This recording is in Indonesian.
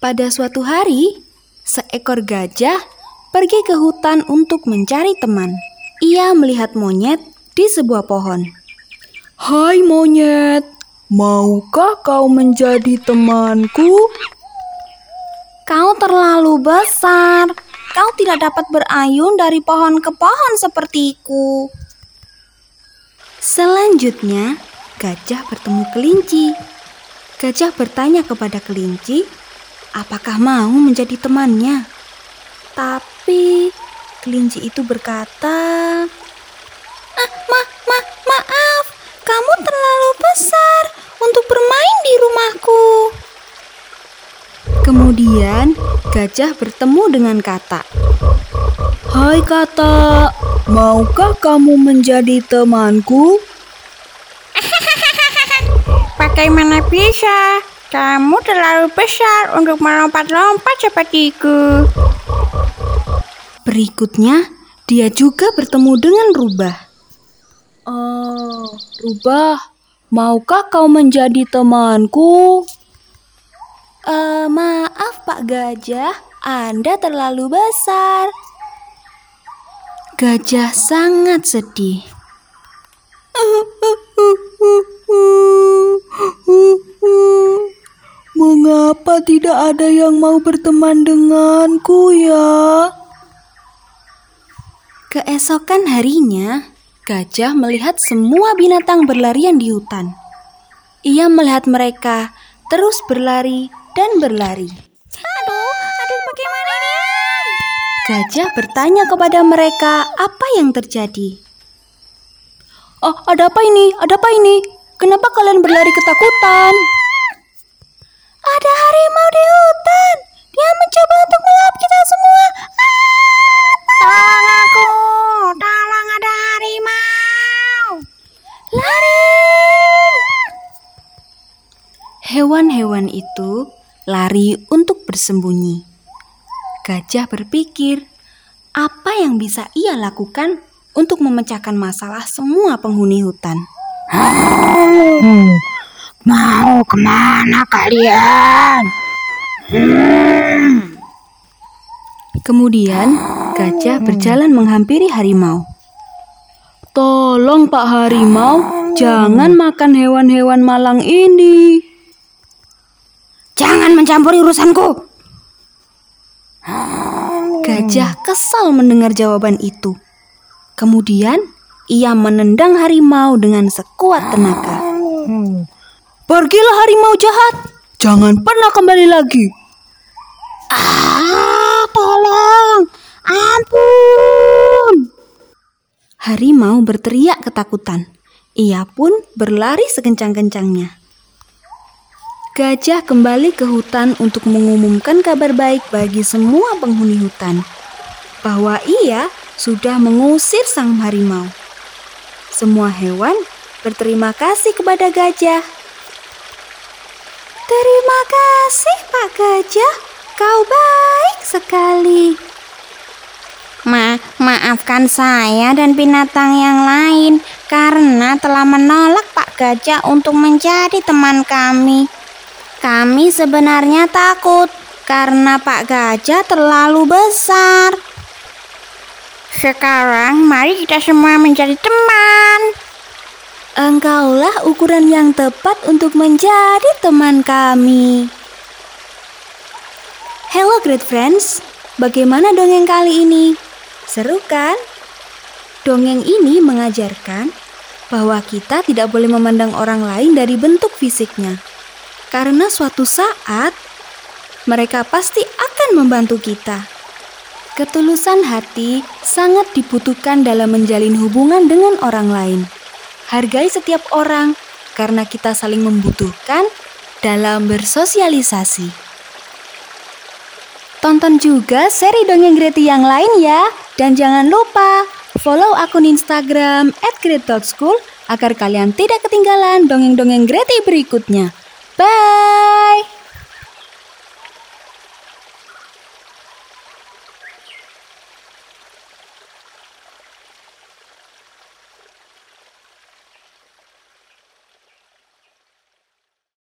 Pada suatu hari, seekor gajah pergi ke hutan untuk mencari teman. Ia melihat monyet di sebuah pohon. Hai monyet, maukah kau menjadi temanku? Kau terlalu besar. Kau tidak dapat berayun dari pohon ke pohon sepertiku. Selanjutnya, gajah bertemu kelinci. Gajah bertanya kepada kelinci, apakah mau menjadi temannya. Tapi kelinci itu berkata, ah, ma, ma, maaf, kamu terlalu besar untuk bermain di rumahku. Kemudian gajah bertemu dengan kata. Hai kata, maukah kamu menjadi temanku? Bagaimana bisa? Kamu terlalu besar untuk melompat-lompat sepertiku. Berikutnya, dia juga bertemu dengan rubah. Oh, rubah, maukah kau menjadi temanku? Uh, maaf Pak Gajah, Anda terlalu besar. Gajah sangat sedih. Mengapa tidak ada yang mau berteman denganku ya? Keesokan harinya, gajah melihat semua binatang berlarian di hutan. Ia melihat mereka terus berlari dan berlari. Aduh, aduh bagaimana ini? Gajah bertanya kepada mereka apa yang terjadi. Oh, ada apa ini? Ada apa ini? Kenapa kalian berlari ketakutan? Hewan-hewan itu lari untuk bersembunyi. Gajah berpikir, apa yang bisa ia lakukan untuk memecahkan masalah semua penghuni hutan? Hmm, mau ke mana kalian? Hmm. Kemudian gajah berjalan menghampiri harimau. Tolong Pak Harimau, jangan makan hewan-hewan malang ini. Jangan mencampuri urusanku. Gajah kesal mendengar jawaban itu. Kemudian ia menendang harimau dengan sekuat tenaga. Pergilah harimau jahat, jangan pernah kembali lagi. Ah, tolong, ampun. Harimau berteriak ketakutan. Ia pun berlari sekencang-kencangnya. Gajah kembali ke hutan untuk mengumumkan kabar baik bagi semua penghuni hutan bahwa ia sudah mengusir sang harimau. Semua hewan berterima kasih kepada gajah. Terima kasih, Pak Gajah. Kau baik sekali. Ma, maafkan saya dan binatang yang lain karena telah menolak Pak Gajah untuk menjadi teman kami. Kami sebenarnya takut karena Pak Gajah terlalu besar. Sekarang mari kita semua menjadi teman. Engkaulah ukuran yang tepat untuk menjadi teman kami. Hello great friends, bagaimana dongeng kali ini? Seru kan? Dongeng ini mengajarkan bahwa kita tidak boleh memandang orang lain dari bentuk fisiknya. Karena suatu saat mereka pasti akan membantu kita. Ketulusan hati sangat dibutuhkan dalam menjalin hubungan dengan orang lain. Hargai setiap orang karena kita saling membutuhkan dalam bersosialisasi. Tonton juga seri dongeng Greti yang lain ya. Dan jangan lupa follow akun Instagram @great.school agar kalian tidak ketinggalan dongeng-dongeng Greti berikutnya. Bye!